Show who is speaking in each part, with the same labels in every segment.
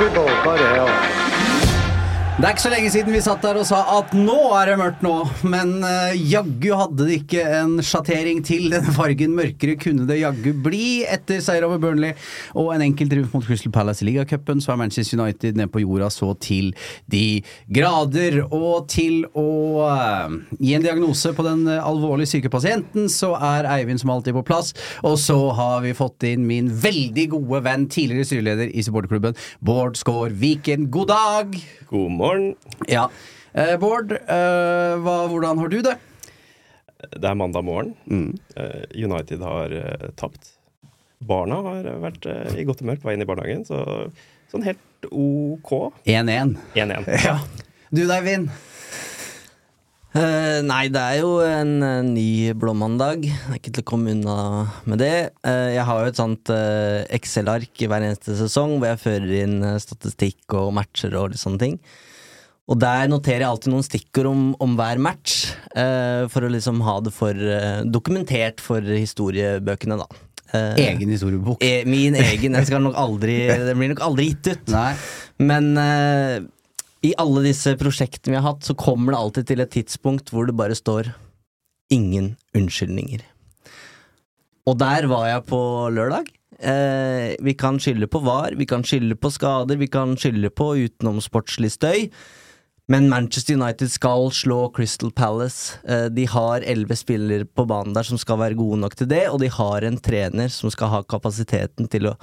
Speaker 1: people, go to hell.
Speaker 2: Det er ikke så lenge siden vi satt der og sa at nå er det mørkt nå, men uh, jaggu hadde det ikke en sjattering til. Denne fargen mørkere kunne det jaggu bli etter seier over Burnley og en enkel triumf mot Crystal Palace i ligacupen. Så er Manchester United nede på jorda så til de grader. Og til å uh, gi en diagnose på den uh, alvorlig syke pasienten, så er Eivind som alltid på plass. Og så har vi fått inn min veldig gode venn, tidligere styreleder i supporterklubben, Bård Skår Viken. God dag!
Speaker 3: God morgen.
Speaker 2: Ja. Eh, Bård, eh, hva, hvordan har du det?
Speaker 3: Det er mandag morgen. Eh, United har eh, tapt. Barna har vært eh, i godt humør på vei inn i barnehagen, så sånn helt OK
Speaker 2: 1-1.
Speaker 3: 1-1.
Speaker 2: Ja. Du da, Eivind?
Speaker 4: Uh, nei, det er jo en uh, ny blåmandag. Det er ikke til å komme unna med det. Uh, jeg har jo et sånt Excel-ark i hver eneste sesong hvor jeg fører inn statistikk og matcher og litt sånne ting. Og der noterer jeg alltid noen stikkord om, om hver match, eh, for å liksom ha det for eh, dokumentert for historiebøkene, da. Eh,
Speaker 2: Egen historiebok.
Speaker 4: e- min egen. Den, skal nok aldri, den blir nok aldri gitt ut.
Speaker 2: Nei.
Speaker 4: Men eh, i alle disse prosjektene vi har hatt, så kommer det alltid til et tidspunkt hvor det bare står 'ingen unnskyldninger'. Og der var jeg på lørdag. Eh, vi kan skylde på VAR, vi kan skylde på skader, vi kan skylde på utenomsportslig støy. Men Manchester United skal slå Crystal Palace. Eh, de har elleve spillere på banen der som skal være gode nok til det, og de har en trener som skal ha kapasiteten til å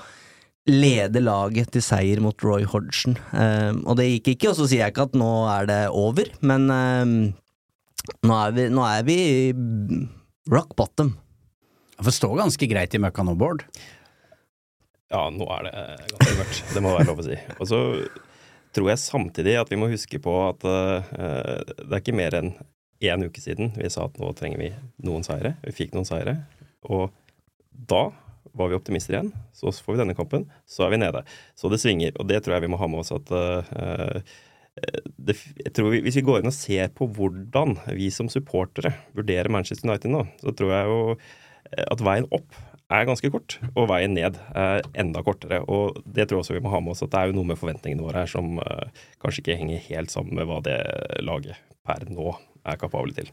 Speaker 4: lede laget til seier mot Roy Hodgson. Eh, og det gikk ikke, og så sier jeg ikke at nå er det over, men eh, nå, er vi, nå er vi rock bottom.
Speaker 2: Det står ganske greit i møkka nå, Bård.
Speaker 3: Ja, nå er det ganske mørkt. Det må være lov å si. Og så tror jeg samtidig at vi må huske på at uh, det er ikke mer enn én uke siden vi sa at nå trenger vi noen seire. Vi fikk noen seire. Og da var vi optimister igjen. Så får vi denne kampen, så er vi nede. Så det svinger. Og det tror jeg vi må ha med oss at uh, det, jeg tror vi, Hvis vi går inn og ser på hvordan vi som supportere vurderer Manchester United nå, så tror jeg jo at veien opp er ganske kort, og veien ned er enda kortere. Og det tror jeg også vi må ha med oss, at det er jo noe med forventningene våre her som eh, kanskje ikke henger helt sammen med hva det laget per nå er kapable til.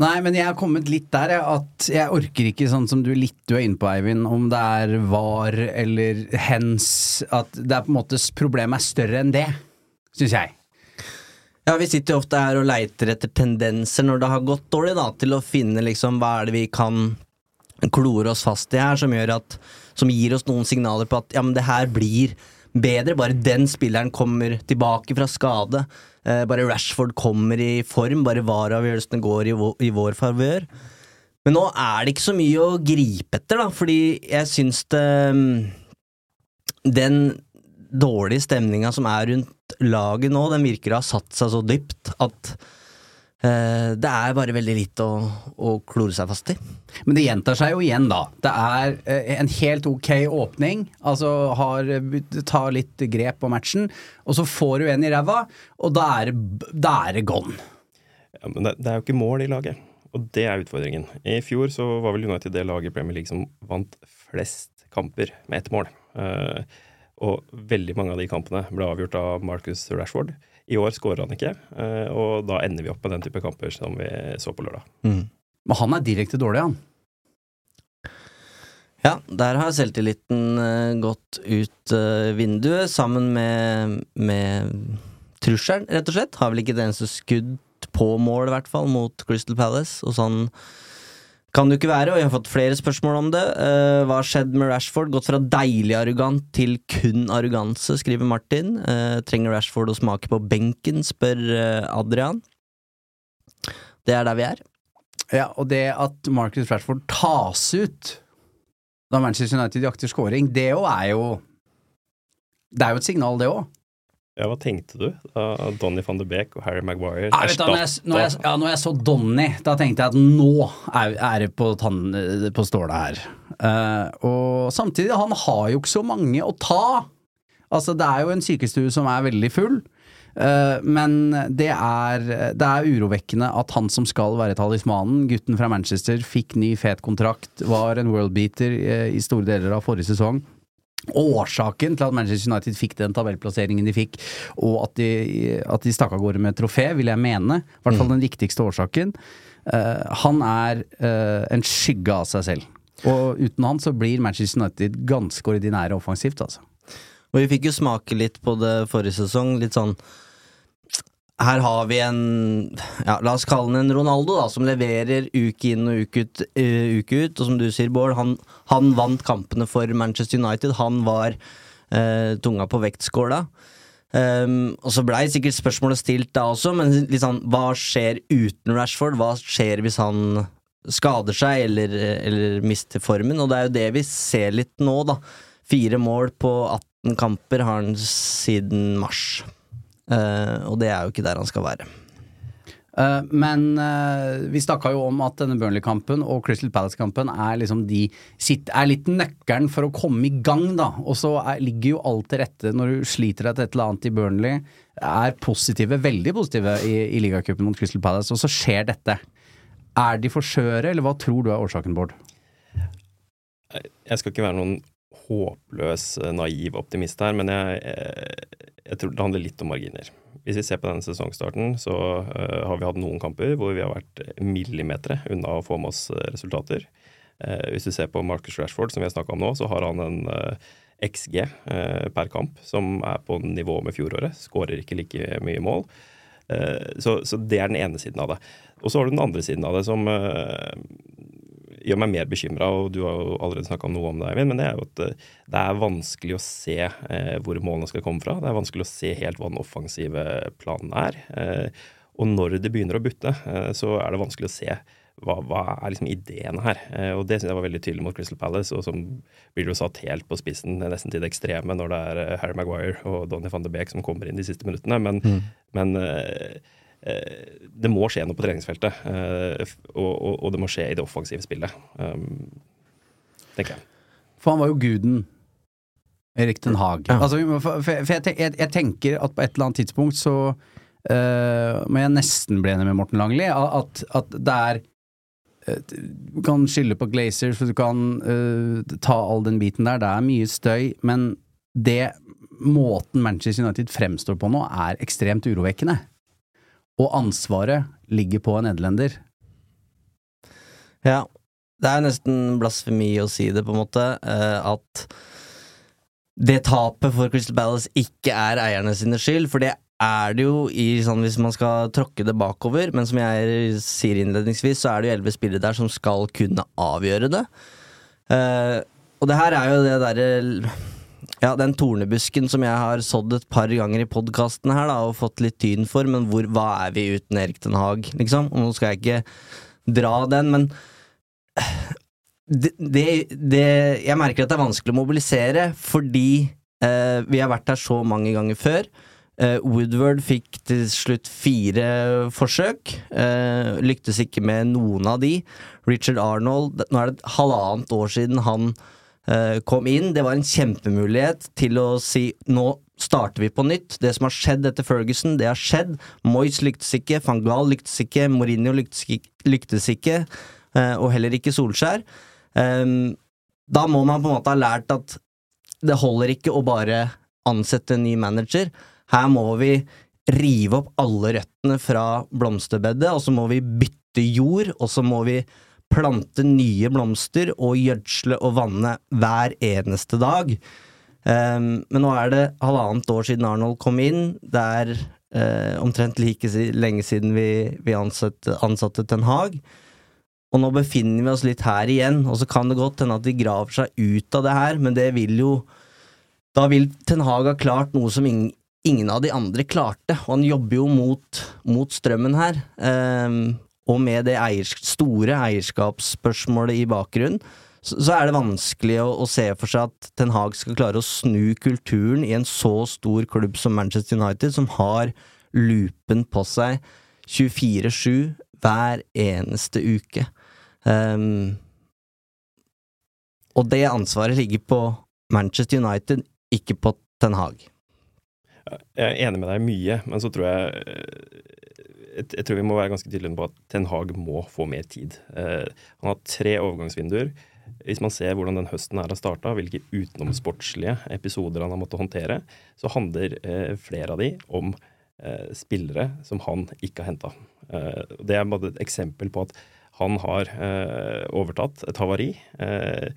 Speaker 2: Nei, men jeg har kommet litt der, jeg, at jeg orker ikke sånn som du litt du er inne på, Eivind, om det er var eller hens, at det er på en måte problemet er større enn det, syns jeg.
Speaker 4: Ja, vi sitter jo ofte her og leiter etter tendenser når det har gått dårlig, da, til å finne liksom hva er det vi kan klore oss fast i her, som at Som gir oss noen signaler på at ja, men det her blir bedre, bare den spilleren kommer tilbake fra skade. Eh, bare Rashford kommer i form, bare VAR-avgjørelsene går i, vår, i favør. Men nå er det ikke så mye å gripe etter, da, fordi jeg syns det mm, Den dårlige stemninga som er rundt laget nå, den virker å ha satt seg så dypt at det er bare veldig lite å, å klore seg fast i.
Speaker 2: Men det gjentar seg jo igjen, da. Det er eh, en helt ok åpning, altså har, tar litt grep på matchen, og så får du en i ræva, og da er, det- da er det gone.
Speaker 3: Ja, men det, det er jo ikke mål i laget, og det er utfordringen. I fjor så var vel United det laget i Premier League som vant flest kamper med ett mål. Eh, Og veldig mange av de kampene ble avgjort av Marcus Rashford. I år skårer han ikke, eh, og da ender vi opp med den type kamper som vi så på lørdag.
Speaker 2: Men han er direkte dårlig, han.
Speaker 4: Ja, der har selvtilliten eh, gått ut eh, vinduet, sammen med, med trusselen, rett og slett. Har vel ikke det eneste skudd på mål, i hvert fall, mot Crystal Palace. Og sånn kan det ikke være, og jeg har fått flere spørsmål om det. Uh, hva har skjedd med Rashford? Gått fra deilig arrogant til kun arroganse, skriver Martin. Uh, trenger Rashford å smake på benken, spør uh, Adrian. Det er der vi er.
Speaker 2: Ja, og det at Marcus Rashford tas ut da Manchester United jakter scoring, det òg er jo Det er jo et signal, det òg.
Speaker 3: Ja, hva tenkte du da Donny van de Beek og Harry Maguire
Speaker 2: Ja, du, når, jeg, når, jeg, ja, når jeg så Donny, da tenkte jeg at nå er, er det på, tann, på stålet her. Uh, og samtidig, han har jo ikke så mange å ta. Altså, det er jo en sykestue som er veldig full. Eh, men det er, det er urovekkende at han som skal være talismanen, gutten fra Manchester, fikk ny fet kontrakt, var en worldbeater eh, i store deler av forrige sesong. Årsaken til at Manchester United fikk den tabellplasseringen de fikk, og at de, at de stakk av gårde med trofé, vil jeg mene. I hvert fall den viktigste årsaken. Uh, han er uh, en skygge av seg selv. Og uten han så blir Manchester United ganske ordinære offensivt, altså.
Speaker 4: Og vi fikk jo smake litt på det forrige sesong. Litt sånn Her har vi en ja, La oss kalle han en Ronaldo, da, som leverer uke inn og uke ut. Uh, uke ut og som du sier, Bård, han, han vant kampene for Manchester United. Han var uh, tunga på vektskåla. Um, og så blei sikkert spørsmålet stilt da også, men sånn hva skjer uten Rashford? Hva skjer hvis han skader seg eller, eller mister formen? Og det er jo det vi ser litt nå, da. Fire mål på 18 kamper har han siden mars. Eh, og det er jo ikke der han skal være.
Speaker 2: Uh, men uh, vi snakka jo om at denne Burnley-kampen og Crystal Palace-kampen er liksom de sitt, er litt nøkkelen for å komme i gang, da. Og så er, ligger jo alt til rette når du sliter deg til et eller annet i Burnley. Er positive, veldig positive i, i ligacupen mot Crystal Palace, og så skjer dette. Er de for skjøre, eller hva tror du er årsaken, Bård?
Speaker 3: Jeg skal ikke være noen håpløs, eh, naiv optimist her, men jeg, jeg, jeg tror det handler litt om marginer. Hvis vi ser på denne sesongstarten, så uh, har vi hatt noen kamper hvor vi har vært millimetere unna å få med oss eh, resultater. Uh, hvis vi ser på Marcus Rashford, som vi har snakka om nå, så har han en uh, XG per kamp som er på nivå med fjoråret. Skårer ikke like mye mål. Så, så, det er den ene siden av det. Og så har du den andre siden av det, som gjør meg mer bekymra, og du har jo allerede snakka noe om det, Eivind, men det er jo at eh, det er vanskelig å se eh, hvor målene skal komme fra. Det er vanskelig å se helt hva den offensive planen er. Eh, og når det begynner å butte, eh, så er det vanskelig å se hva, hva er liksom ideen her. Eh, og det syns jeg var veldig tydelig mot Crystal Palace, og som blir jo satt helt på spissen, nesten til det ekstreme, når det er eh, Harry Maguire og Donny van de Beek som kommer inn de siste minuttene. Men,
Speaker 4: Mm.
Speaker 3: men det må skje noe på treningsfeltet, eh, og, og, og, det må skje i det offensive spillet. Um, tenker jeg.
Speaker 2: For han var jo guden. Erik Den Haag.
Speaker 4: Ja.
Speaker 2: Altså, for, for jeg, jeg, jeg tenker at på et eller annet tidspunkt så uh, må jeg nesten bli enig med Morten Langli. At, at det er eh, Du kan skylde på Glazers, for du kan uh, ta all den biten der. Det er mye støy. Men det måten Manchester United fremstår på nå, er ekstremt urovekkende. Og ansvaret ligger på en nederlender.
Speaker 4: Ja, det er nesten blasfemi å si det, på en måte, eh, at det tapet for Crystal Palace ikke er eierne sine skyld, for det er det jo i sånn hvis man skal tråkke det bakover, men som jeg sier innledningsvis, så er det jo elleve spillere der som skal kunne avgjøre det. Eh, og det her er jo det derre ja, den tornebusken som jeg har sådd et par ganger i podkasten her, da, og fått litt tyn for, men hvor, hva er vi uten Erik Den Haag, liksom? Og nå skal jeg ikke dra den, men det, det, det Jeg merker at det er vanskelig å mobilisere, fordi eh, vi har vært her så mange ganger før. Eh, Woodward fikk til slutt fire forsøk. Eh, lyktes ikke med noen av de. Richard Arnold Nå er det et halvannet år siden han eh, kom inn. Det var en kjempemulighet til å si nå starter vi på nytt. Det som har skjedd etter Ferguson, det har skjedd. Moyes lyktes ikke, van Gaal lyktes ikke, Mourinho lyktes ikke eh, og heller ikke Solskjær. Ehm, da må man på en måte ha lært at det holder ikke å bare ansette en ny manager. Her må vi rive opp alle røttene fra blomsterbedet, og så må vi bytte jord, og så må vi plante nye blomster og gjødsle og vanne hver eneste dag. Um, men nå er det halvannet år siden Arnold kom inn. Det er uh, omtrent like si lenge siden vi, vi ansatte, ansatte Ten Hag. Og nå befinner vi oss litt her igjen, og så kan det godt hende at de graver seg ut av det her, men det vil jo Da vil Ten Hag ha klart noe som ingen, ingen av de andre klarte, og han jobber jo mot, mot strømmen her. Um, og med det eiers store eierskapsspørsmålet i bakgrunnen, så, så er det vanskelig å, å, se for seg at Ten Hag skal klare å snu kulturen i en så stor klubb som Manchester United, som har loopen på seg 24-7 hver eneste uke. Um, og det ansvaret ligger på Manchester United, ikke på Ten Hag.
Speaker 3: Jeg er enig med deg mye, men så tror jeg jeg, tror vi må være ganske tydelige på at Ten Hag må få mer tid. Eh, han har tre overgangsvinduer. Hvis man ser hvordan den høsten her har starta, hvilke utenomsportslige episoder han har måttet håndtere, så handler eh, flere av de om eh, spillere som han ikke har henta. Eh, det er bare et eksempel på at han har eh, overtatt et havari. Eh,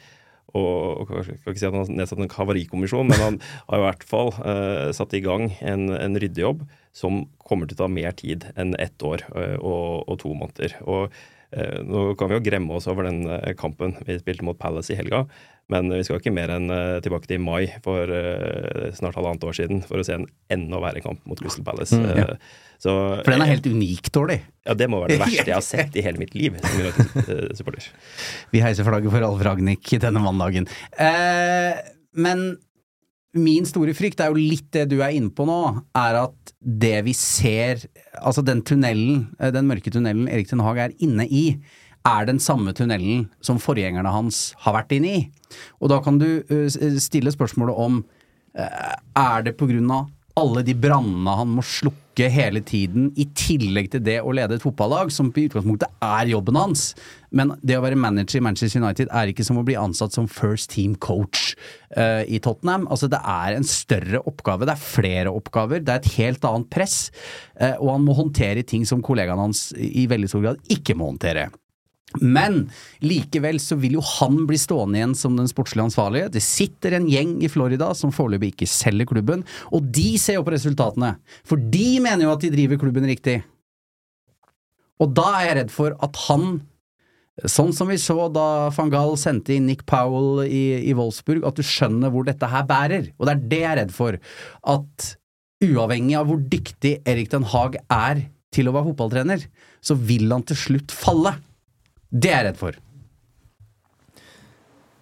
Speaker 3: og, og skal ikke si at han har nedsatt en havarikommisjon, men han har i hvert fall uh, satt i gang en, en ryddejobb som kommer til å ta mer tid enn ett år uh, og, og to måneder. Og Nå kan vi jo gremme oss over den eh, kampen vi spilte mot Palace i helga, men vi skal ikke mer enn uh, tilbake til mai for snart halvannet år siden for å se en enda verre kamp mot Crystal Palace. Mm, ja.
Speaker 2: så, for den er helt unikt dårlig?
Speaker 3: Ja, det må være det verste jeg har sett i hele mitt liv som United-supporter.
Speaker 2: vi heiser flagget for Alf Ragnhild denne mandagen. Eh, men min store frykt er jo litt det du er inne på nå, er at det vi ser Altså den tunnelen, den mørke tunnelen Erik Ten Hag er inne i, er den samme tunnelen som forgjengerne hans har vært inne i. Og da kan du stille spørsmålet om er det på grunn av alle de brannene han må slukke hele tiden, i tillegg til det å lede et fotballag, som i utgangspunktet er jobben hans. Men det å være manager i Manchester United er ikke som å bli ansatt som first team coach uh, i Tottenham. Altså Det er en større oppgave, det er flere oppgaver, det er et helt annet press. Uh, og han må håndtere ting som kollegaene hans i veldig stor grad ikke må håndtere. Men likevel så vil jo han bli stående igjen som den sportslige ansvarlige. Det sitter en gjeng i Florida som foreløpig ikke selger klubben, og de ser jo på resultatene. For de mener jo at de driver klubben riktig. Og da er jeg redd for at han, sånn som vi så da van Gaal sendte inn Nick Powell i, i Wolfsburg, at du skjønner hvor dette her bærer. Og det er det jeg er redd for. At uavhengig av hvor dyktig Erik Den Haag er til å være fotballtrener, så vil han til slutt falle. Det er jeg redd for.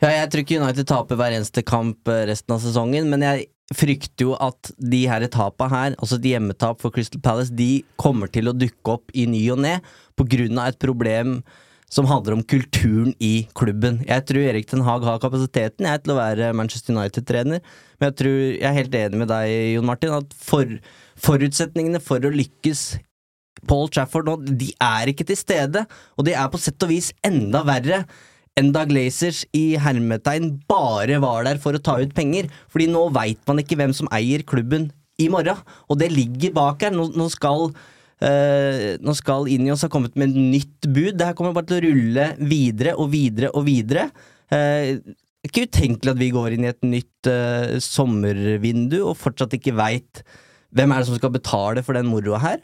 Speaker 4: Ja, jeg tror ikke United taper hver eneste kamp eh, resten av sesongen, men jeg frykter jo at de her etapa her, altså de hjemmetap for Crystal Palace, de kommer til å dukke opp i ny og ne av et problem som handler om kulturen i klubben. Jeg tror Erik Ten Hag har kapasiteten jeg, til å være Manchester United-trener, men jeg tror jeg er helt enig med deg, Jon Martin, at for, forutsetningene for å lykkes Paul Trafford nå, de er ikke til stede, og de er på sett og vis enda verre enn da Glazers i hermetegn bare var der for å ta ut penger. Fordi nå veit man ikke hvem som eier klubben i morgen, og det ligger bak her. Nå, nå skal Uh, nå skal Inios ha kommet med et nytt bud. Det her kommer bare til å rulle videre og videre og videre. Uh, ikke utenkelig at vi går inn i et nytt uh, sommervindu og fortsatt ikke veit hvem er det som skal betale for den moroa her.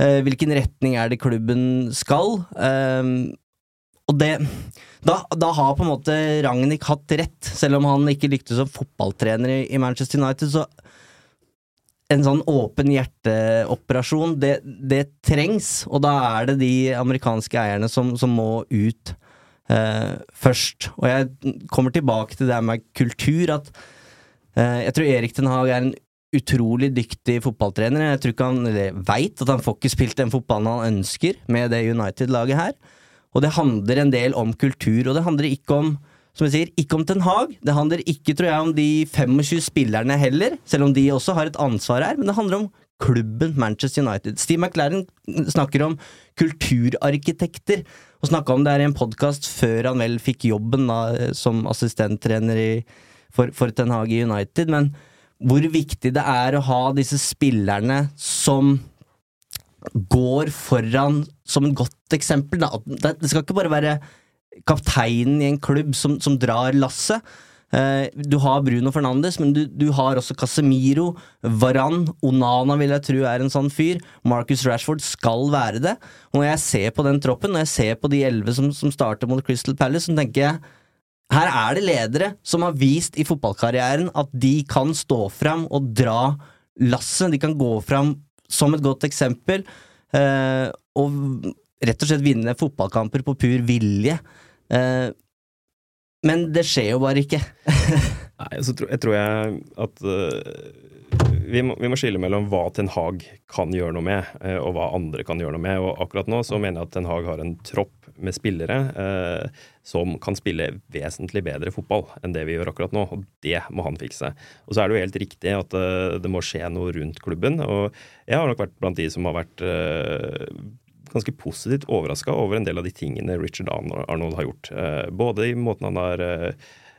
Speaker 4: Eh, hvilken retning er det klubben skal? Ehm, og det da, da, har på en måte Ragnhild hatt rett, selv om han ikke lyktes som fotballtrener i Manchester United. så en sånn åpen hjerteoperasjon, det, det, trengs, og da er det de amerikanske eierne som, som må ut eh, først. Og jeg kommer tilbake til det med kultur, at eh, jeg tror Erik Den Haag er en utrolig dyktig fotballtrener. Jeg tror ikke han veit at han får ikke spilt den fotballen han ønsker med det United-laget her. Og det handler en del om kultur, og det handler ikke om som jeg sier, ikke om Ten Hag. Det handler ikke, tror jeg, om de 25 spillerne heller, selv om de også har et ansvar her, men det handler om klubben Manchester United. Steve McLaren snakker om kulturarkitekter, og snakka om det her i en podkast før han vel fikk jobben da, som assistenttrener i for, for Ten Hag i United, men hvor viktig det er å ha disse spillerne som går foran som et godt eksempel. Det skal ikke bare være kapteinen i en klubb som, som drar lasset. Eh, du har Bruno Fernandes, men du, du, har også Casemiro, Varan, Onana vil jeg tro er en sånn fyr. Marcus Rashford skal være det. Og når jeg ser på den troppen, når jeg ser på de elleve som, som starter mot Crystal Palace, så tenker jeg her er det ledere som har vist i fotballkarrieren at de kan stå fram og dra lasset. De kan gå fram som et godt eksempel, eh, og rett og slett vinne fotballkamper på pur vilje. Eh, men det skjer jo bare ikke.
Speaker 3: Nei, så tror, jeg tror jeg at uh, vi, må, vi, må, skille mellom hva Ten Hag kan gjøre noe med, uh, og hva andre kan gjøre noe med. Og akkurat nå så mener jeg at Ten Hag har en tropp med spillere eh, som kan spille vesentlig bedre fotball enn det vi gjør akkurat nå, og det må han fikse. Og så er det jo helt riktig at det må skje noe rundt klubben, og jeg har nok vært blant de som har vært ganske positivt overraska over en del av de tingene Richard Arnold har gjort. Eh, både i måten han har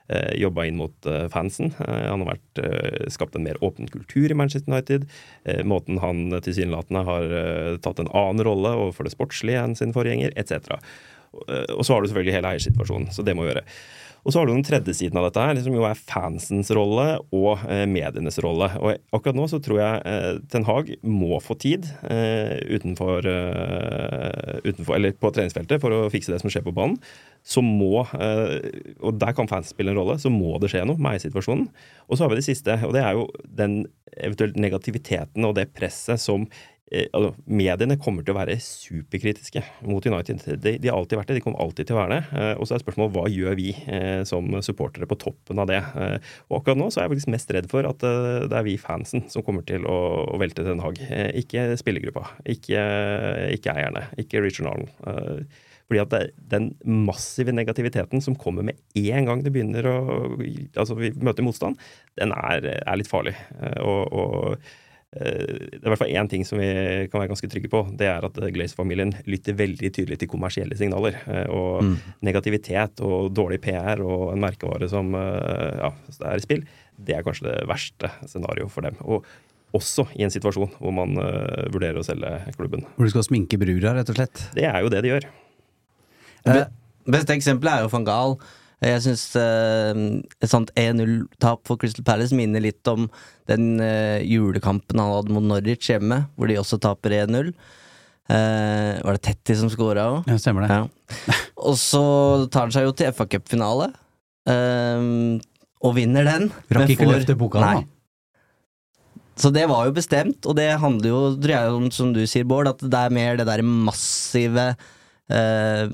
Speaker 3: eh, eh, jobba inn mot fansen. Han har vært, skapt en mer åpen kultur i Manchester United. Måten han tilsynelatende har tatt en annen rolle overfor det sportslige enn sin forgjenger, etc. Og så har du selvfølgelig hele eiersituasjonen, så det må gjøre. Og så har du den tredje siden av dette her, som jo er fansens rolle og eh, medienes rolle. Og akkurat nå så tror jeg eh, Ten Hag må få tid eh, utenfor, utenfor, Eller på treningsfeltet for å fikse det som skjer på banen. Så må, og der kan fans spille en rolle, så må det skje noe med eiersituasjonen. Og så har vi det siste, og det er jo den eventuelt negativiteten og det presset som altså, mediene kommer til å være superkritiske mot United. De, de, har alltid vært det, de kommer alltid til å være det. Eh, og så er spørsmålet hva gjør vi eh, som supportere på toppen av det. Eh, og akkurat nå så er jeg faktisk mest redd for at eh, det er vi fansen som kommer til å, å velte Den Haag. Eh, ikke spillergruppa, ikke, ikke, eierne, ikke Richard Arnold. fordi at det, den massive negativiteten som kommer med en gang det begynner å Altså vi møter motstand, den er, er litt farlig. og, og Eh, det er i hvert fall én ting som vi kan være ganske trygge på. Det er at Glaze-familien lytter veldig tydelig til kommersielle signaler. Eh, og mm. negativitet og dårlig PR og en merkevare som eh, ja, er i spill, det er kanskje det verste scenarioet for dem. Og også i en situasjon hvor man uh, vurderer å selge klubben.
Speaker 2: Hvor du skal sminke brura, rett og slett?
Speaker 3: Det er jo det de gjør.
Speaker 4: Eh, beste eksempelet er jo van Gaal jeg syns uh, et sånt 1-0-tap for Crystal Palace minner litt om den uh, julekampen han hadde mot Norwich hjemme, hvor de også taper 1-0. Uh, eh, var det Tetti som scora òg?
Speaker 2: Ja, stemmer det.
Speaker 4: Ja. Og så tar han seg jo til FA Cup-finale, og vinner den.
Speaker 2: Rakk ikke får... løfte boka
Speaker 4: da. Så det var jo bestemt, og det handler jo, tror jeg, om, som du sier, Bård, at det er mer det der massive uh,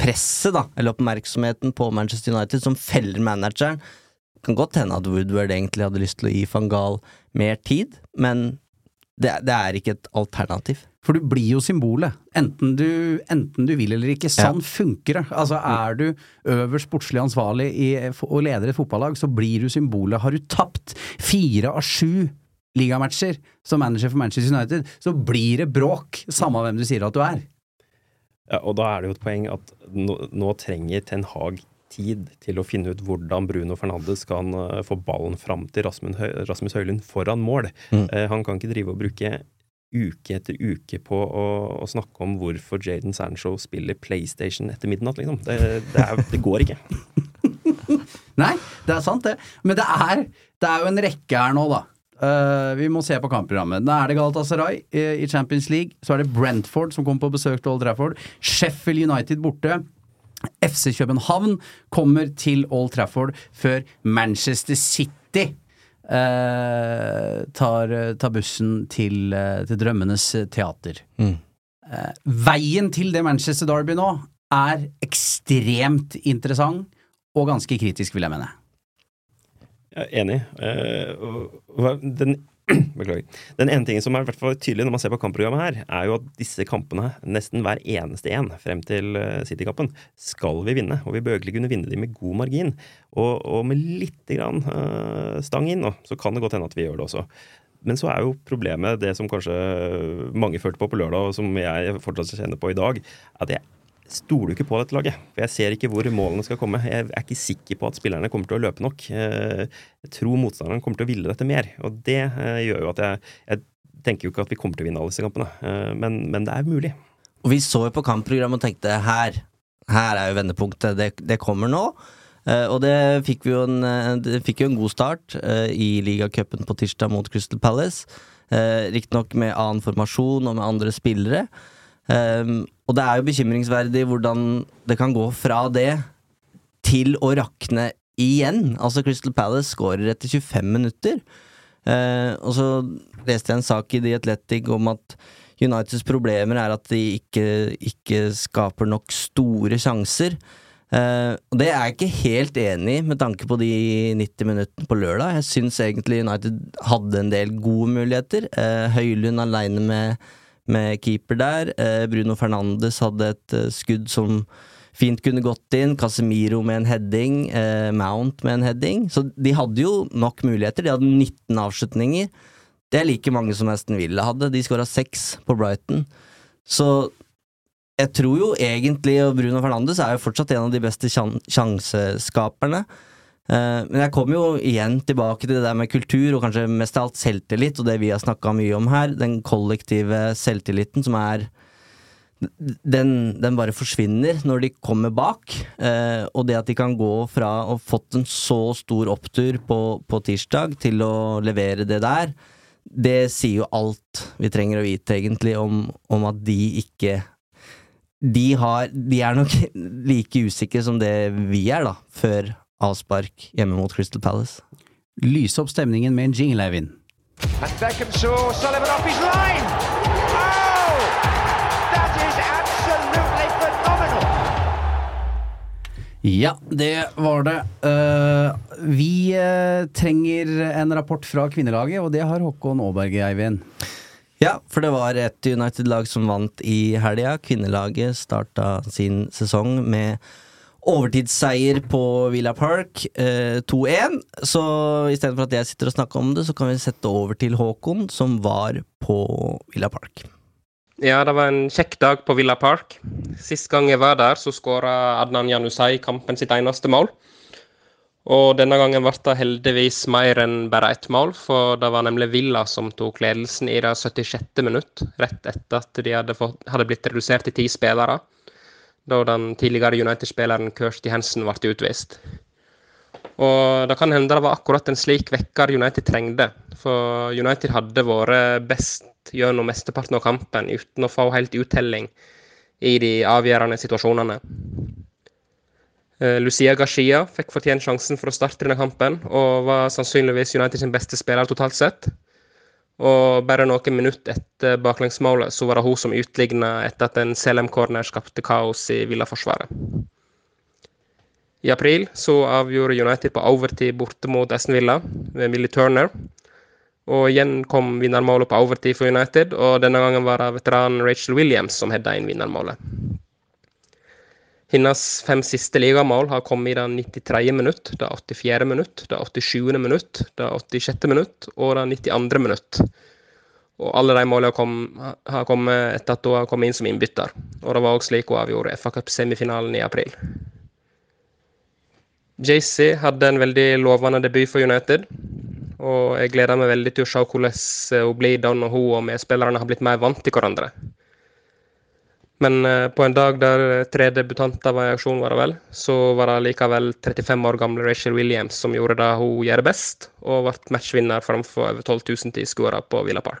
Speaker 4: presset, da, eller oppmerksomheten på Manchester United, som feller manageren. Det kan godt hende at Woodward egentlig hadde lyst til å gi van Gaal mer tid, men det, det, er ikke et alternativ.
Speaker 2: For du blir jo symbolet, enten du, enten du vil eller ikke. Sånn ja. funker det. Altså Er du øverst sportslig ansvarlig i, og leder et fotballag, så blir du symbolet. Har du tapt fire av sju ligamatcher som manager for Manchester United, så blir det bråk, samme hvem du sier at du er.
Speaker 3: Ja, og da er det jo et poeng at nå, nå trenger Ten Hag tid til å finne ut hvordan Bruno Fernandes kan uh, få ballen fram til Rasmus, Høy Rasmus Høylund foran mål. Mm. Uh, han kan ikke drive og bruke uke etter uke på å, å snakke om hvorfor Jaden Sancho spiller PlayStation etter midnatt, liksom. Det, det, er, det går ikke.
Speaker 2: Nei, det er sant, det. Men det er, det er jo en rekke her nå, da. Uh, vi må se på kampprogrammet. Nå er det Galatasaray uh, i Champions League. Så er det Brentford som kommer på besøk til Old Trafford. Sheffield United borte. FC København kommer til Old Trafford før Manchester City uh, tar, tar, bussen til, til Drømmenes teater. Mm. veien til det Manchester Derby nå er ekstremt interessant og ganske kritisk, vil jeg mene.
Speaker 3: Er enig. Uh, den. Den ene tingen som er hvert tydelig når man ser på kampprogrammet her, er jo at disse kampene, nesten hver eneste en frem til uh, City-kampen, skal vi vinne. Og vi bør egentlig kunne vinne de med god margin. Og, og med lite grann stang inn, så kan det godt hende at vi gjør det også. Men så er jo problemet det som kanskje mange følte på på lørdag, og som jeg fortsatt kjenner på i dag, at jeg stoler ikke på dette laget. For jeg ser ikke hvor målene skal komme. Jeg er ikke sikker på at spillerne kommer til å løpe nok. Eh, jeg tror motstanderen kommer til å ville dette mer. Og det eh, gjør jo at jeg, jeg tenker jo ikke at vi kommer til å vinne alle disse kampene. Eh, men, men det er mulig.
Speaker 4: Og vi så jo på kampprogrammet og tenkte her, her er jo vendepunktet. Det, det kommer nå. Og det fikk jo en, det fikk jo en god start i ligacupen på tirsdag mot Crystal Palace. Uh, Riktignok med annen formasjon og med andre spillere. Um, og det er jo bekymringsverdig hvordan det kan gå fra det til å rakne igjen. Altså Crystal Palace skårer etter 25 minutter. Uh, og så leste jeg en sak i The Athletic om at Uniteds problemer er at de ikke, ikke skaper nok store sjanser. Uh, og det er jeg ikke helt enig i med tanke på de 90 minuttene på lørdag. Jeg syns egentlig United hadde en del gode muligheter. Uh, Høylund aleine med med keeper der. Eh, Bruno Fernandes hadde et eh, skudd som fint kunne gått inn. Casemiro med en heading. Eh, Mount med en heading. Så de hadde jo nok muligheter. De hadde 19 avslutninger. Det er like mange som Aston Villa hadde. De skåra seks på Brighton. Så jeg tror jo egentlig, Bruno Fernandes er jo fortsatt en av de beste sjanseskaperne. Eh, men jeg kommer jo igjen tilbake til det der med kultur, og kanskje mest av alt selvtillit, og det vi har snakka mye om her. Den kollektive selvtilliten som er den, den, bare forsvinner når de kommer bak. Eh, og det at de kan gå fra å ha fått en så stor opptur på, på, tirsdag til å levere det der, det sier jo alt vi trenger å vite, egentlig, om, om at de ikke de, har, de er nok like usikre som det vi er, da, før avspark hjemme mot Crystal Palace.
Speaker 2: Lyse opp stemningen med en jingle, Eivind. Oh! Ja, det var det. Uh, vi uh, trenger en rapport fra kvinnelaget, og det har Håkon Aaberge, Eivind.
Speaker 4: Ja, for det var et United-lag som vant i helga. Kvinnelaget starta sin sesong med overtidsseier på Villa Park, eh, 2-1. Så istedenfor at jeg sitter og snakker om det, så kan vi sette over til Håkon, som var på Villa Park.
Speaker 5: Ja, det var en kjekk dag på Villa Park. Sist gang jeg var der, så skåra Adnan Janusai kampen sitt eneste mål. Og denne gangen ble det heldigvis mer enn bare ett mål, for det var nemlig Villa som tok ledelsen i det 76. minutt, rett etter at de hadde, fått, hadde blitt redusert til ti spillere da den tidligere United-spilleren Kirsty Hansen ble utvist. Og Det kan hende det var akkurat en slik vekker United trengte. For United hadde vært best gjennom mesteparten av kampen uten å få helt uttelling i de avgjørende situasjonene. Eh, Lucia Gashia fikk fortjent sjansen for å starte denne kampen, og var sannsynligvis United sin beste spiller totalt sett. Og bare noen minutter etter baklengsmålet så var det hun som utligna etter at en CLM-corner skapte kaos i Villaforsvaret. I april så avgjorde United på overtid borte mot Aston Villa ved Millie Turner. Og igjen kom vinnermålet på overtid for United, og denne gangen var det veteranen Rachel Williams som hedda inn vinnermålet. Hennes fem siste ligamål har kommet i det 93. minutt, det 84. minutt, det 87. minutt, det 86. minutt og det 92. minutt. Og alle de målene har kommet etter at hun har kommet inn som innbytter. Og det var også slik hun avgjorde FA Cup-semifinalen i april. JC hadde en veldig lovende debut for United. Og jeg gleder meg veldig til å se hvordan hun blir da når hun og medspillerne har blitt mer vant til hverandre. Men eh, på en dag der tre debutanter var i aksjon, var det vel, så var det likevel 35 år gamle Rachel Williams som gjorde det hun gjør best, og ble matchvinner framfor over 12 000 tilskuere på Villa Park.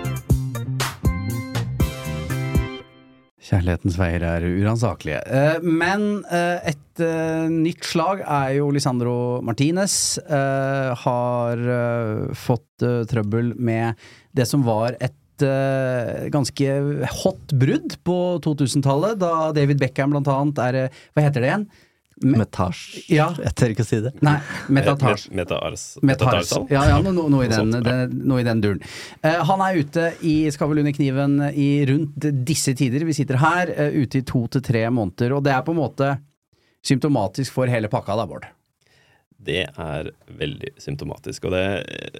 Speaker 2: Kjærlighetens veier er uransakelige. Eh, Men eh, et eh, nytt slag er jo Lisandro Martinez. Har fått trøbbel med det som var et ganske hot brudd på 2000-tallet, da David Beckham blant annet er Hva heter det igjen? Me-
Speaker 4: Metasj.
Speaker 2: Ja.
Speaker 4: Jeg tør ikke å si det.
Speaker 2: Nei, metatasj. Metars.
Speaker 3: Metars.
Speaker 2: Ja, ja noe, no, noe, i den, det, noe i den duren. Uh, han er ute i Skavl under kniven i rundt disse tider. Vi sitter her uh, ute i to til tre måneder, og det er på en måte symptomatisk for hele pakka da, Bård.
Speaker 3: Det er veldig symptomatisk. Det,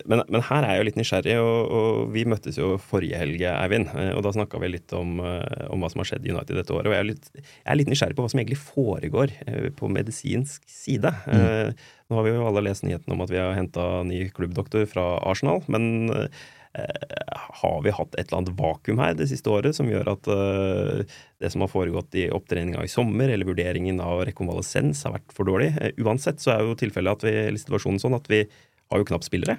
Speaker 3: men, men her er jeg jo litt nysgjerrig, og, og vi møttes jo forrige helg, Eivind. eh, Og da snakka vi litt om, eh, om hva som har skjedd i United dette året. Og jeg er, litt, jeg er litt nysgjerrig på hva som egentlig foregår eh, på medisinsk side. Mm. Nå har vi jo alle lest nyheten om at vi har henta ny klubbdoktor fra Arsenal, men har vi hatt et eller annet vakuum her det siste året som gjør at eh, det som har foregått i opptreninga i sommer, eller vurderingen av rekonvalesens, har vært for dårlig? Eh, uansett så er jo tilfellet at vi, eller situasjonen sånn at vi har jo knapt spillere.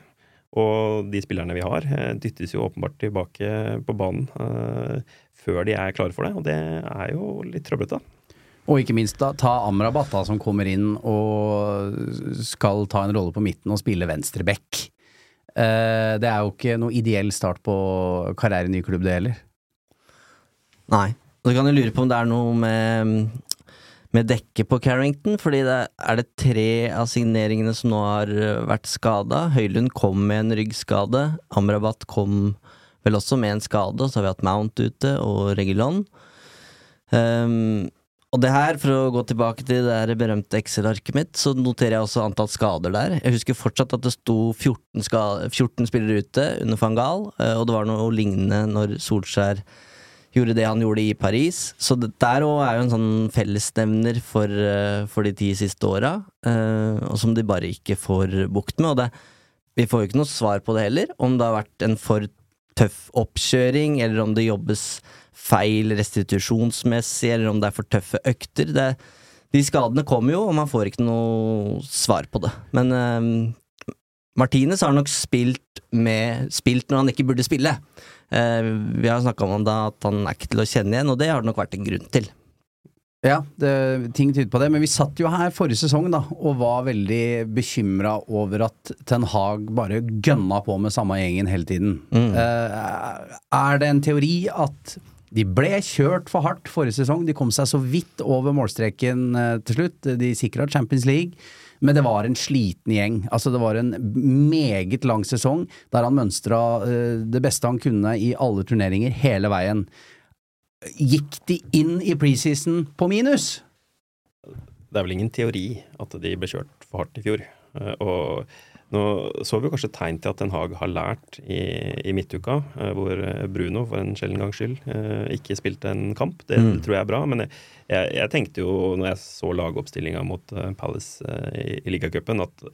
Speaker 3: Og de spillerne vi har, eh, dyttes jo åpenbart tilbake på banen eh, før de er klare for det, og det er jo litt trøblete.
Speaker 2: Og ikke minst da, ta Amrabat, da, som kommer inn og skal ta en rolle på midten og spille venstreback. Eh, det er jo ikke noe ideell start på karriere i ny klubb, det heller.
Speaker 4: Nei. Så kan du lure på om det er noe med, med dekket på Carrington, fordi det er det tre av signeringene som nå har øh, vært skada. Høylund kom med en ryggskade. Amrabat kom vel også med en skade, og så har vi hatt Mount ute og Regulon. Um, og det her, for å gå tilbake til det berømte Excel-arket mitt, så noterer jeg også antall skader der. Jeg husker fortsatt at det sto 14, ska 14 spillere ute under van Gaal, eh, og det var noe lignende når Solskjær gjorde det han gjorde i Paris. Så det der òg er jo en sånn fellesnevner for, eh, for de ti siste åra, eh, og som de bare ikke får bukt med. Og det, vi får jo ikke noe svar på det heller, om det har vært en for tøff oppkjøring, eller om det jobbes feil restitusjonsmessig, eller om det er for tøffe økter. Det, de skadene kommer jo, og man får ikke noe svar på det. Men eh, Martinez har nok spilt, med, spilt når han ikke burde spille. Eh, vi har snakka om da at han er ikke til å kjenne igjen, og det har det nok vært en grunn til.
Speaker 2: Ja, det, ting tyder på det, men vi satt jo her forrige sesong da, og var veldig bekymra over at Ten Hag bare gønna på med samme gjengen hele tiden. Eh, er det en teori at de ble kjørt for hardt forrige sesong, de kom seg så vidt over målstreken eh, til slutt, de sikra Champions League. Men det var en sliten gjeng. Altså Det var en meget lang sesong der han mønstra eh, det beste han kunne i alle turneringer hele veien. Gikk de inn i preseason på minus?
Speaker 3: Det er vel ingen teori at de ble kjørt for hardt i fjor. Eh, Og nå så vi kanskje tegn til at Den Haag har lært i, i midtuka, eh, hvor Bruno for en sjelden gangs skyld eh, ikke spilte en kamp. Det
Speaker 4: Mm.
Speaker 3: tror jeg er bra. Men jeg, jeg, jeg tenkte jo når jeg så lagoppstillinga mot eh, Palace eh, i, i ligacupen, at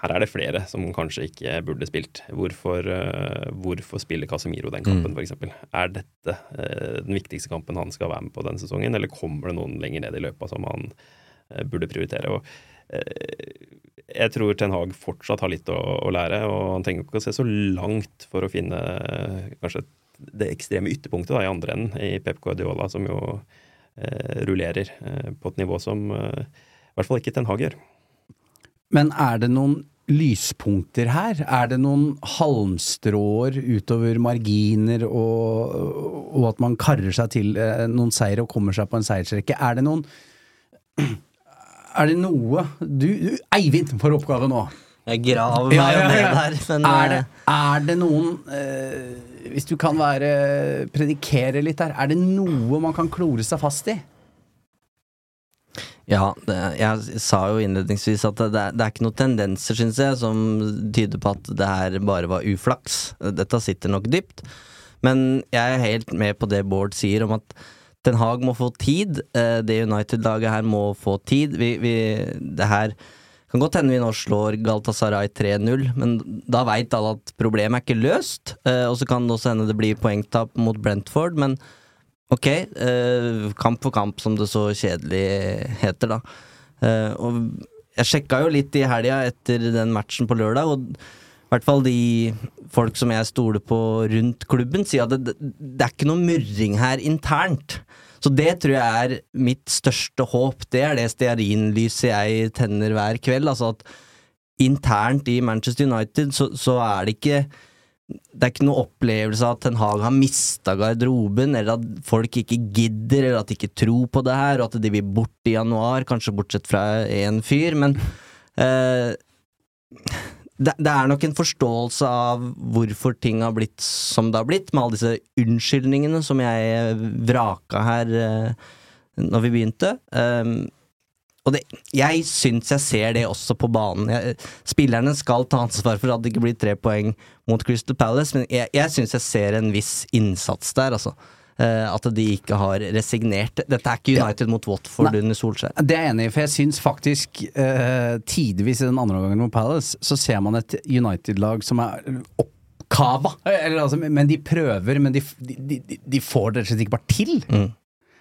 Speaker 3: her er det flere som kanskje ikke burde spilt. Hvorfor, hvorfor spiller Casemiro den kampen,
Speaker 4: Mm.
Speaker 3: f.eks.? Er dette den viktigste kampen han skal være med på denne sesongen, eller kommer det noen lenger ned i løypa som han burde prioritere? Og, jeg tror Ten Hag fortsatt har litt å, å, lære, og han trenger ikke å se så langt for å finne kanskje det ekstreme ytterpunktet da, i andre enden, i Pep Guardiola, som jo rullerer på et nivå som i hvert fall ikke Ten Hag gjør.
Speaker 2: Men er det noen lyspunkter her? Er det noen halmstråer utover marginer og, og at man karrer seg til eh, noen seier og kommer seg på en seiersrekke? Er det noen Er det noe Du, du Eivind får oppgave nå.
Speaker 4: Jeg graver meg
Speaker 2: Ja, ja, ja.
Speaker 4: ned her, men
Speaker 2: Er det,
Speaker 4: eh,
Speaker 2: er det noen eh, Hvis du kan være predikere litt der, er det noe man kan klore seg fast i?
Speaker 4: Ja, det, jeg sa jo innledningsvis at det, det er ikke noen tendenser, syns jeg, som tyder på at det her bare var uflaks. Dette sitter nok dypt. Men jeg er helt med på det Bård sier om at Den Haag må få tid. Eh, Det United-laget her må få tid. Vi, vi, det her kan godt hende vi nå slår Galtasaray 3-0, men da veit alle at problemet er ikke løst. Eh, Og så kan det også hende det blir poengtap mot Brentford, men Ok, eh, kamp for kamp, som det så kjedelig heter, da. Og jeg sjekka jo litt i helga etter den matchen på lørdag, og hvert fall de folk som jeg stoler på rundt klubben, sier at det, det er ikke noe murring her internt. Så det tror jeg er mitt største håp. Det er det stearinlyset jeg tenner hver kveld. Altså at internt i Manchester United så, så er det ikke det er ikke noe opplevelse av at Ten Hag har mista garderoben, eller at folk ikke gidder, eller at de ikke tror på det her, og at de vil bort i januar, kanskje bortsett fra én fyr, men eh, det, det, er nok en forståelse av hvorfor ting har blitt som det har blitt, med alle disse unnskyldningene som jeg vraka her eh, når vi begynte. Um, og det, jeg syns jeg ser det også på banen. Jeg, spillerne skal ta ansvar for at det ikke blir tre poeng mot Crystal Palace, men jeg, jeg syns jeg ser en viss innsats der, altså. Uh, at de ikke har resignert. Dette er ikke United ja. mot Watford
Speaker 2: Nei,
Speaker 4: under Solskjær.
Speaker 2: Det er jeg enig i, for jeg syns faktisk uh, tidvis i den andre gangen mot Palace, så ser man et United-lag som er oppkava. Altså, men de prøver, men de, de, de, de får det rett og slett ikke bare til.
Speaker 4: Mm.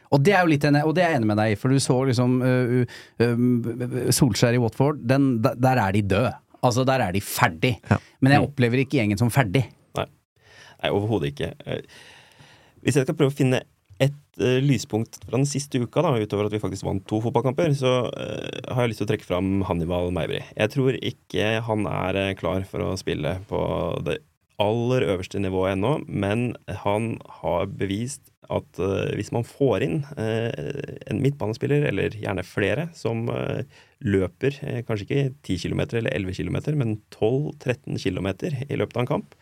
Speaker 2: Og det er jo litt enig, og det er jeg enig med deg i, for du så liksom uh, uh, Solskjær i Watford, den, der er de døde. Altså, der er de ferdig.
Speaker 4: Ja.
Speaker 2: Men jeg opplever ikke gjengen som ferdig.
Speaker 3: Nei, Nei overhodet ikke. Hvis jeg skal prøve å finne et uh, lyspunkt fra den siste uka, da, utover at vi faktisk vant to fotballkamper, så har jeg lyst til å trekke fram Hannibal Meibri. Jeg tror ikke han er klar for å spille på det aller øverste nivået ennå, men han har bevist at uh, hvis man får inn uh, en midtbanespiller, eller gjerne flere, som uh, løper kanskje ikke 10 km eller 11 km, men 12-13 km i løpet av en kamp,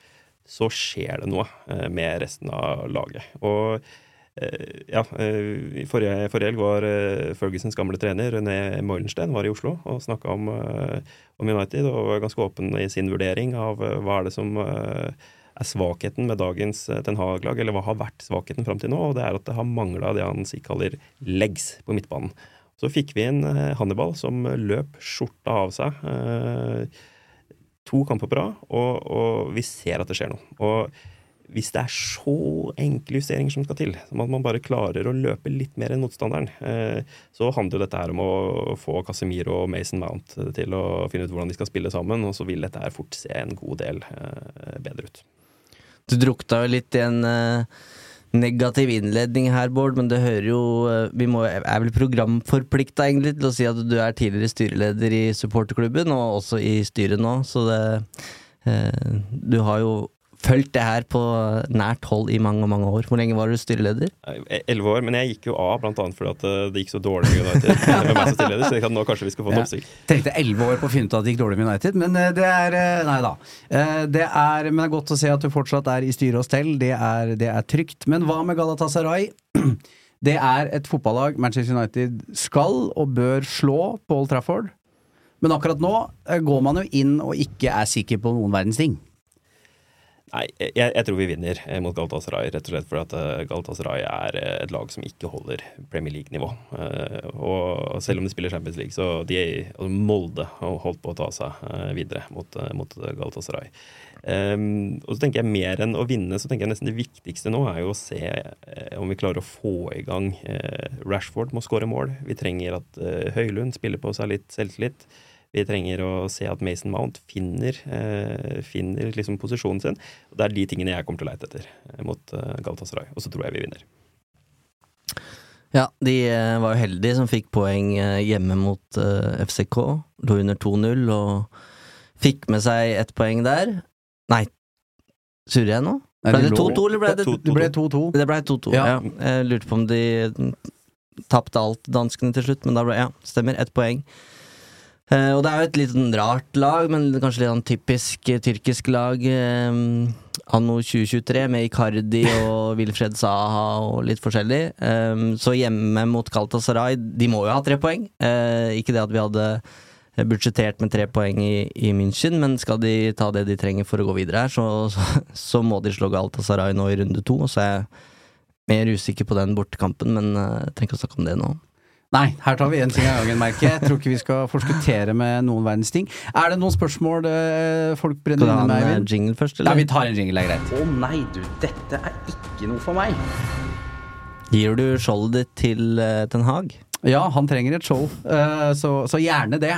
Speaker 3: så skjer det noe med resten av laget. Og ja, i forrige, forrige helg var Fergusons gamle trener René Moilenstein var i Oslo og snakka om, om, United og var ganske åpen i sin vurdering av hva er det som er svakheten med dagens Ten Hag-lag, eller hva har vært svakheten fram til nå, og det er at det har mangla det han kaller legs på midtbanen. Så fikk vi inn Hannibal som løp skjorta av seg. To kamper på rad, og, og, vi ser at det skjer noe. Og hvis det er så enkle justeringer som skal til, som at man bare klarer å løpe litt mer enn motstanderen, så handler jo dette her om å få Casemiro og Mason Mount til å finne ut hvordan de skal spille sammen, og så vil dette her fort se en god del bedre ut.
Speaker 4: Du drukta jo litt i en uh, negativ innledning her, Bård, men det hører jo uh, Vi må, er vel programforplikta egentlig til å si at du er tidligere styreleder i supporterklubben, og også i styret nå, så det eh, Du har jo fulgt det her på nært hold i mange mange år. Hvor lenge var du styreleder?
Speaker 3: Elleve år, men jeg gikk jo av bl.a. fordi at det gikk så dårlig med United. med meg som styreleder, så jeg kan nå kanskje vi skal få en oppsikt.
Speaker 2: Ja. Tenkte elleve år på å finne ut at det gikk dårlig med United, men det er Nei da. Det er, men det er godt å se at du fortsatt er i styre og stell. Det er, det er trygt. Men hva med Galatasaray? Det er et fotballag Manchester United skal og bør slå på Old Trafford. Men akkurat nå går man jo inn og ikke er sikker på noen verdens ting.
Speaker 3: Nei, jeg, jeg tror vi vinner eh, mot Galatasaray, rett og slett fordi at eh, Galatasaray er eh, et lag som ikke holder Premier League-nivå. Og selv om de spiller Champions League, så de altså Molde har holdt på å ta seg videre mot, mot Galatasaray. Um, og så tenker jeg mer enn å vinne, så tenker jeg nesten det viktigste nå er jo å se om vi klarer å få i gang Rashford må skåre mål. Vi trenger at Høylund spiller på seg litt selvtillit. Vi trenger å se at Mason Mount finner, eh, finner liksom posisjonen sin. Og Det er de tingene jeg kommer til å leite etter eh, mot eh, Galatasaray. Og så tror jeg vi vinner.
Speaker 4: Ja, de var jo heldige som fikk poeng hjemme mot eh, FCK. Lå under 2-0 og fikk med seg ett poeng der. Nei, surrer jeg nå? Ble det 2-2, eller ble det
Speaker 2: Det ble 2-2.
Speaker 4: Det ble 2-2,
Speaker 2: Ja.
Speaker 4: ja. Jeg lurte på om de tapte alt, danskene, til slutt, men da ble Ja, stemmer. Ett poeng. Eh, og det er jo et litt sånn rart lag, men kanskje litt sånn typisk eh, tyrkisk lag. Eh, anno 2023, med Icardi og Wilfred Saha og litt forskjellig. Så hjemme mot Kaltasaray, de må jo ha tre poeng. Ikke det at vi hadde budsjettert med tre poeng i, i München, men skal de ta det de trenger for å gå videre her, så, så, så må de slå Galtasaray nå i runde to. Og så er jeg mer usikker på den bortekampen, men jeg trenger ikke å snakke om det nå.
Speaker 2: Nei, her tar vi én ting av gangen, merker jeg. Tror ikke vi skal forskuttere med noen verdens ting. Er det noen spørsmål eh, folk brenner inne med,
Speaker 4: en eh,
Speaker 2: Eivind?
Speaker 4: jingle først,
Speaker 2: Nei, vi tar en jingle, det er greit. Å nei, du, dette er ikke noe for meg.
Speaker 4: Gir du skjoldet ditt til uh, Ten Hag?
Speaker 2: Ja, han trenger et skjold, Uh, så, så gjerne det.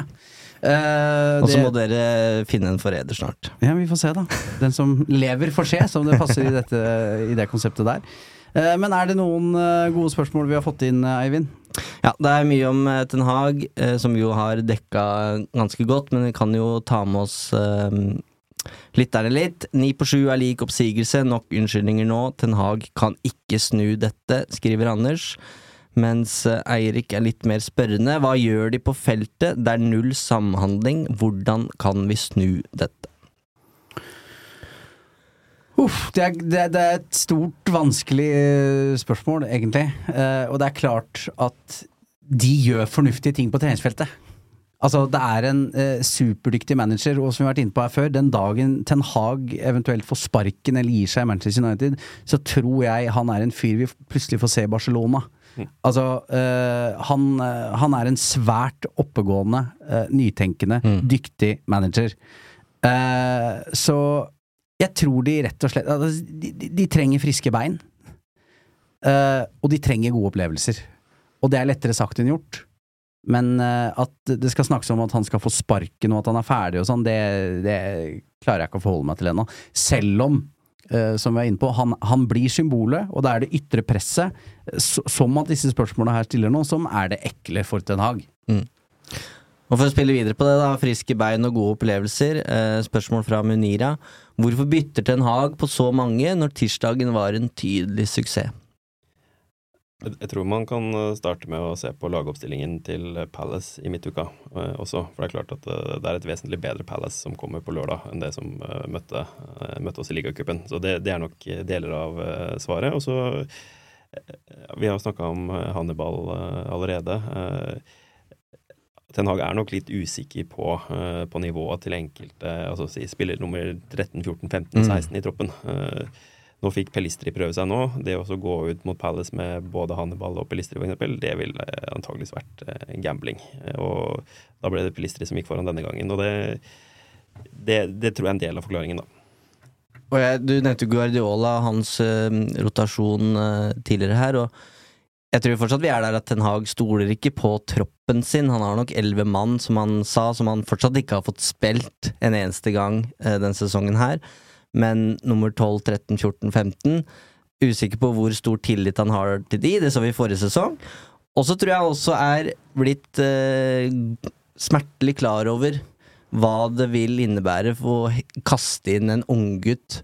Speaker 2: Uh,
Speaker 4: Og så må dere finne en forræder snart.
Speaker 2: Ja, vi får se, da. Den som lever, får se, som det passer i, dette, i det konseptet der. Eh, Men er det noen eh, gode spørsmål vi har fått inn, eh, Eivind?
Speaker 4: Ja, det er mye om Ten Hag, som vi jo har dekka ganske godt, men vi kan jo ta med oss eh, lytterne litt. Ni på sju er lik oppsigelse, nok unnskyldninger nå. Ten Hag kan ikke snu dette, skriver Anders. Mens Eirik er litt mer spørrende. Hva gjør de på feltet? Det er null samhandling. Hvordan kan vi snu dette?
Speaker 2: Uff, det, er, det, det er et stort, vanskelig eh, spørsmål, egentlig. Eh, og det er klart at de gjør fornuftige ting på treningsfeltet. Altså, det er en eh, superdyktig manager, og som vi har vært inne på her før, den dagen Ten Hag eventuelt får sparken eller gir seg i Manchester United, så tror jeg han er en fyr vi plutselig får se i Barcelona. Altså, eh, han, eh, han er en svært oppegående, eh, nytenkende, dyktig manager. Eh, så jeg tror de rett og slett altså, de, de, trenger friske bein. Uh, og de trenger gode opplevelser. Og det er lettere sagt enn gjort. Men uh, at det skal snakkes om at han skal få sparken og at han er ferdig og sånn, det, det klarer jeg ikke å forholde meg til ennå. Selv om, uh, som vi er inne på, han, han blir symbolet, og det er det ytre presset, som at disse spørsmålene her stiller nå, som er det ekle for Ten Hag.
Speaker 4: Og for å spille videre på det, da, friske bein og gode opplevelser. Spørsmål fra Munira. Hvorfor bytter Ten Hag på så mange når tirsdagen var en tydelig suksess?
Speaker 3: Jeg tror man kan eh, starte med å se på lagoppstillingen til eh, Palace i midtuka eh, også. For det er klart at det er et vesentlig bedre Palace som kommer på lørdag, enn det som møtte, møtte oss i ligacupen. Så det, det er nok deler av svaret. Og så Vi har snakka om Hannibal allerede. Ten Hag er nok litt usikker på, uh, på nivået til enkelte altså si spiller nummer 13, 14, 15,
Speaker 4: Mm.
Speaker 3: 16 i troppen. Uh, nå fikk Pelistri prøve seg nå. Det å gå ut mot Palace med både Hannibal og Pelistri, f.eks., det ville eh, antageligvis vært uh, gambling. Og da ble det Pelistri som gikk foran denne gangen. Og det, det, det tror jeg er en del av forklaringen, da.
Speaker 4: Og jeg, du nevnte Guardiola, hans rotasjon tidligere her, og jeg tror fortsatt vi er der at Ten Hag stoler ikke på troppen sin. Han har nok elleve mann, som han sa, som han fortsatt ikke har fått spilt en eneste gang eh, den sesongen her. Men nummer 12, 13, 14, 15 Usikker på hvor stor tillit han har til de, det så vi i forrige sesong. Og så tror jeg også er blitt eh, smertelig klar over hva det vil innebære for å kaste inn en unggutt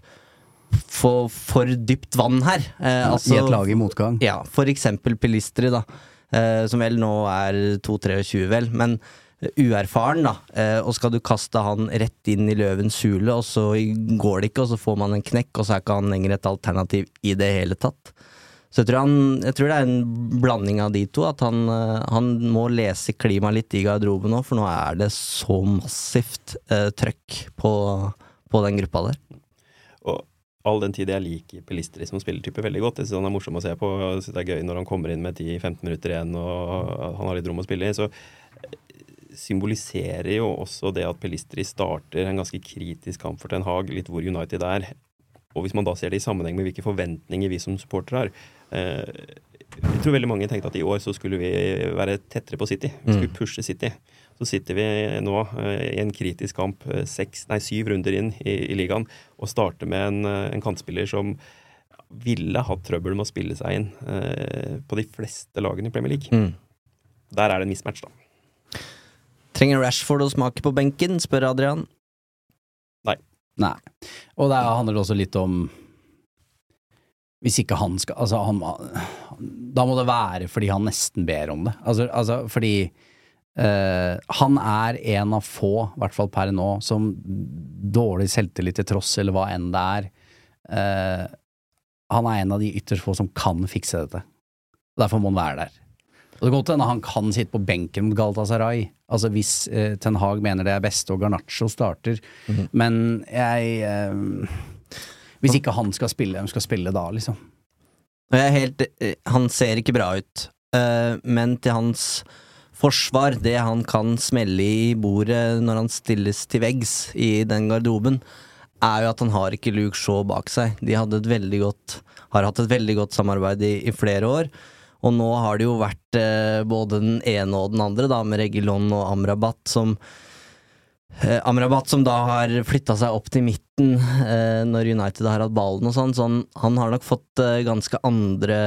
Speaker 4: for, for dypt vann her. Eh,
Speaker 2: I et lag i motgang.
Speaker 4: Ja, for eksempel Pilistri, da. Eh, som vel nå er 2-23, vel. Men eh, uerfaren, da. Eh, og skal du kaste han rett inn i løvens hule, og så går det ikke, og så får man en knekk, og så er ikke han lenger et alternativ i det hele tatt. Så jeg tror, han, jeg tror det er en blanding av de to. At han, eh, han må lese klimaet litt i garderoben nå, for nå er det så massivt eh, trøkk på, på den gruppa der.
Speaker 3: Og all den tid jeg liker Pelistri som spillertype veldig godt. Jeg syns han er morsom å se på. Jeg synes det er gøy når han kommer inn med 10-15 minutter igjen og han har litt rom å spille i. Så symboliserer jo også det at Pelistri starter en ganske kritisk kamp for Ten Hag, litt hvor United er. Og hvis man da ser det i sammenheng med hvilke forventninger vi som supportere har eh, Jeg tror veldig mange tenkte at i år så skulle vi være tettere på City. Vi skulle pushe City. Så sitter vi nå eh, i en kritisk kamp eh, seks, nei, syv runder inn i, i ligaen og starter med en, eh, en kantspiller som ville hatt trøbbel med å spille seg inn eh, på de fleste lagene i Premier League.
Speaker 4: Mm.
Speaker 3: Der er det en mismatch, da.
Speaker 4: Trenger Rashford å smake på benken, spør Adrian.
Speaker 2: Nei. Og det handler også litt om Hvis ikke han skal Altså, han Da må det være fordi han nesten ber om det. Altså, altså fordi eh, han er en av få, i hvert fall per nå, som dårlig selvtillit til tross, eller hva enn det er uh, Han er en av de ytterst få som kan fikse dette. Derfor må han være der. Og det kan godt hende han kan sitte på benken mot Galatasaray, altså hvis uh, Ten Hag mener det er beste og Garnaccio starter, men jeg Hvis ikke han skal spille, hvem skal spille da, liksom?
Speaker 4: Helt Han ser ikke bra ut, men til hans forsvar, det han kan smelle i bordet når han stilles til veggs i den garderoben, er jo at han har ikke Luke Shaw bak seg. De godt har hatt et veldig godt samarbeid i, i flere år. Og nå har det jo vært eh, både den ene og den andre, da, med Regilon og Amrabat, som eh, Amrabat som da har flytta seg opp til midten eh, når United har hatt ballen og sånn, så han, han har nok fått eh, ganske andre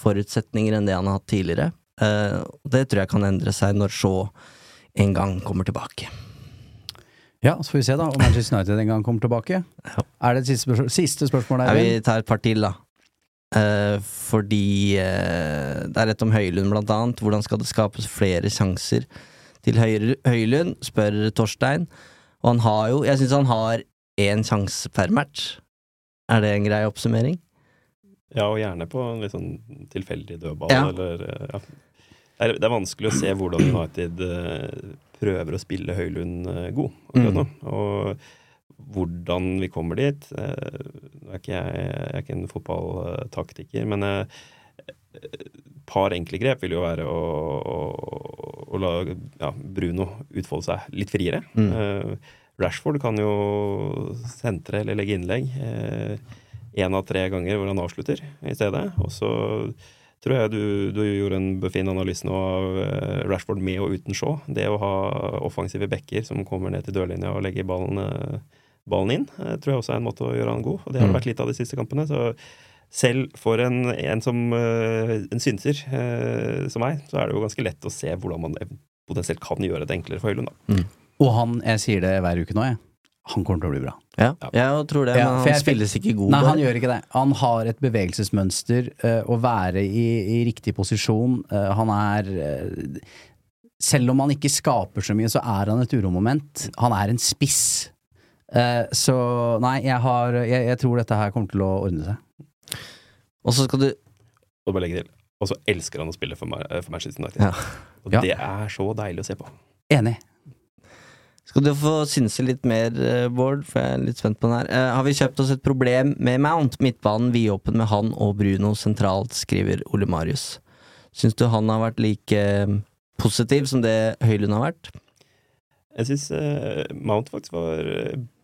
Speaker 4: forutsetninger enn det han har hatt tidligere. Eh, det tror jeg kan endre seg når Shaw en gang kommer tilbake.
Speaker 2: Ja, så får vi se da om Manchester United en gang kommer tilbake. Er det et siste spørsmål, siste spørsmål
Speaker 4: Ja,
Speaker 2: der?
Speaker 4: vi tar et par til, da. Eh, fordi eh, det er et om Høylund, blant annet. Hvordan skal det skapes flere sjanser til Høy Høylund, spør Torstein. Og han har jo Jeg syns han har én sjanse per match. Er det en grei oppsummering?
Speaker 3: Ja, og gjerne på en litt sånn tilfeldig dødball,
Speaker 4: Ja.
Speaker 3: eller eh, ja. Det er, det er vanskelig å se hvordan United eh, prøver å spille Høylund eh, god akkurat nå. Og hvordan vi kommer dit eh, Nå er ikke jeg, jeg er ikke en fotballtaktiker, men et par enkle grep vil jo være å, å, å la ja, Bruno utfolde seg litt friere.
Speaker 4: Mm.
Speaker 3: Rashford kan jo sentre eller legge innlegg én av tre ganger hvor han avslutter i stedet. Og så tror jeg du, du gjorde en befin analyse nå av eh, Rashford med og uten Shaw. Det å ha offensive backer som kommer ned til dørlinja og legger ballen, eh, ballen inn, eh, tror jeg også er en måte å gjøre han god. Og det har det
Speaker 4: Mm.
Speaker 3: vært litt av de siste kampene. så selv for en, en som en synser som meg, så er det jo ganske lett å se hvordan man potensielt kan gjøre det enklere for Høylund. Mm.
Speaker 2: Og han, jeg sier det hver uke nå, jeg. Han kommer til å bli bra.
Speaker 4: Ja, jeg tror det, men
Speaker 2: ja,
Speaker 4: han
Speaker 2: jeg-
Speaker 4: spilles ikke god.
Speaker 2: Nei, han gjør ikke det. Han har et bevegelsesmønster, uh, å være i, i riktig posisjon. Uh, han er uh, Selv om han ikke skaper så mye, så er han et uromoment. Han er en spiss. Eh, så nei, jeg har jeg, jeg tror dette her kommer til å ordne seg.
Speaker 4: Og så skal du
Speaker 3: Og bare legge til. Og så elsker han å spille for, for Manchester United.
Speaker 4: Ja.
Speaker 3: Og
Speaker 2: Ja.
Speaker 3: det er så deilig å se på.
Speaker 2: Enig.
Speaker 4: Skal du få synse litt mer, eh, Bård, for jeg er litt spent på den her. Eh, har vi kjøpt oss et problem med Mount? Midtbanen vidåpen med han og Bruno sentralt, skriver Ole Marius. Syns du han har vært like eh, positiv som det Høylund har vært?
Speaker 3: Jeg syns Mount faktisk var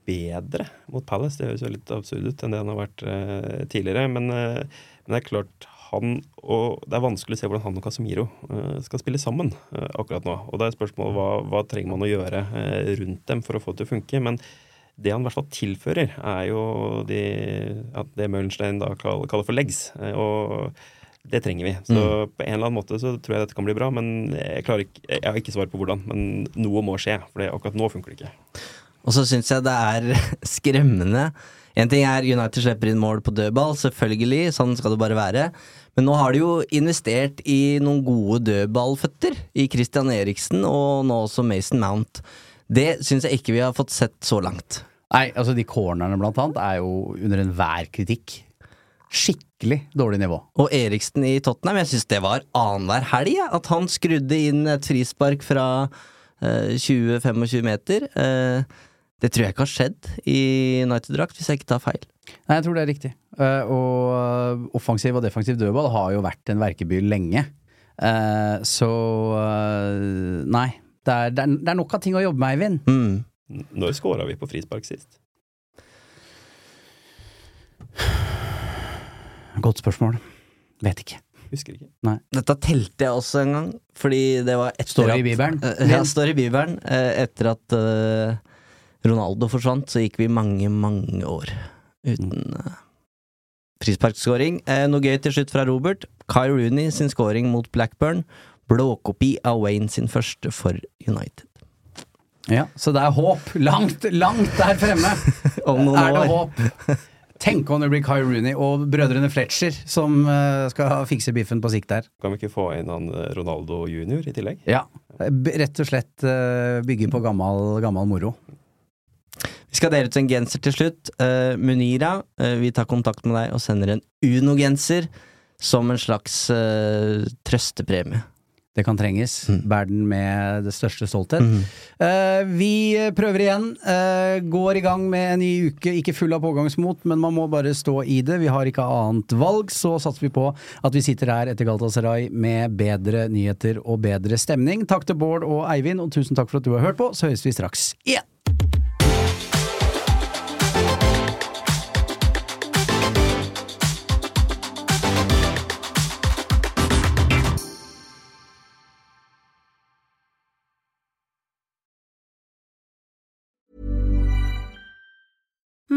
Speaker 3: bedre mot Palace. Det høres jo litt absurd ut enn det han har vært eh, tidligere. Men, men det er klart han og Det er vanskelig å se hvordan han og Casemiro eh, skal spille sammen eh, akkurat nå. Og da er spørsmålet hva, hva trenger man å gjøre eh, rundt dem for å få det til å funke. Men det han i hvert fall tilfører, er jo de, ja, det Møllenstein da kaller, for legs. Og det trenger vi. Så på en eller annen måte så tror jeg dette kan bli bra. Men jeg ikke, jeg har ikke svar på hvordan. Men noe må skje, for akkurat nå funker det ikke.
Speaker 4: Og så syns jeg det er skremmende. En ting er United slipper inn mål på dødball, selvfølgelig, sånn skal det bare være. Men nå har de jo investert i noen gode dødballføtter, i Christian Eriksen og nå også Mason Mount. Det syns jeg ikke vi har fått sett så langt.
Speaker 2: Nei, altså de cornerne blant annet er jo under enhver kritikk. Skikkelig dårlig nivå.
Speaker 4: Og Eriksen i Tottenham, jeg syns det var annenhver helg, at han skrudde inn et frispark fra eh, 20-25 meter. Eh, det tror jeg ikke har skjedd i United-drakt, hvis jeg ikke tar feil.
Speaker 2: Nei, jeg tror det er riktig. Eh, og offensiv og defensiv dødball har jo vært en verkebyll lenge. Eh, så eh, nei. Det er, det, er, det er nok av ting å jobbe med, Eivind.
Speaker 4: Mm.
Speaker 3: Når scora vi på frispark sist?
Speaker 2: Godt spørsmål. Vet ikke.
Speaker 3: Husker ikke.
Speaker 4: Dette telte jeg også en gang, fordi det var etter
Speaker 2: Står at i Bibelen?
Speaker 4: Eh, Ja, står i Bibelen. Uh, Etter at uh, Ronaldo forsvant, så gikk vi mange, mange år uten uh, frisparkskåring. Eh, noe gøy til slutt fra Robert. Kai Rooney sin scoring mot Blackburn. Blåkopi av Wayne sin første for United.
Speaker 2: Ja, så det er håp. Langt, langt der fremme
Speaker 4: Om noen
Speaker 2: er det
Speaker 4: år.
Speaker 2: håp. Tenk om det blir Kai Rooney og brødrene Fletcher som uh, skal fikse biffen på sikt der.
Speaker 3: Kan vi ikke få inn han eh, Ronaldo junior i tillegg?
Speaker 2: Ja. Rett og slett uh, bygge på gammel, gammel moro.
Speaker 4: Vi skal dele ut en genser til slutt. Uh, Munira, uh, vi tar kontakt med deg og sender en Uno-genser som en slags uh, trøstepremie.
Speaker 2: Det kan trenges.
Speaker 4: Mm.
Speaker 2: Bær den med det største stolthet.
Speaker 4: Mm.
Speaker 2: Uh, vi prøver igjen. Uh, går i gang med en ny uke. Ikke full av pågangsmot, men man må bare stå i det. Vi har ikke annet valg. Så satser vi på at vi sitter her etter Galatasaray med bedre nyheter og bedre stemning. Takk til Bård og Eivind, og tusen takk for at du har hørt på. Så høres vi straks igjen.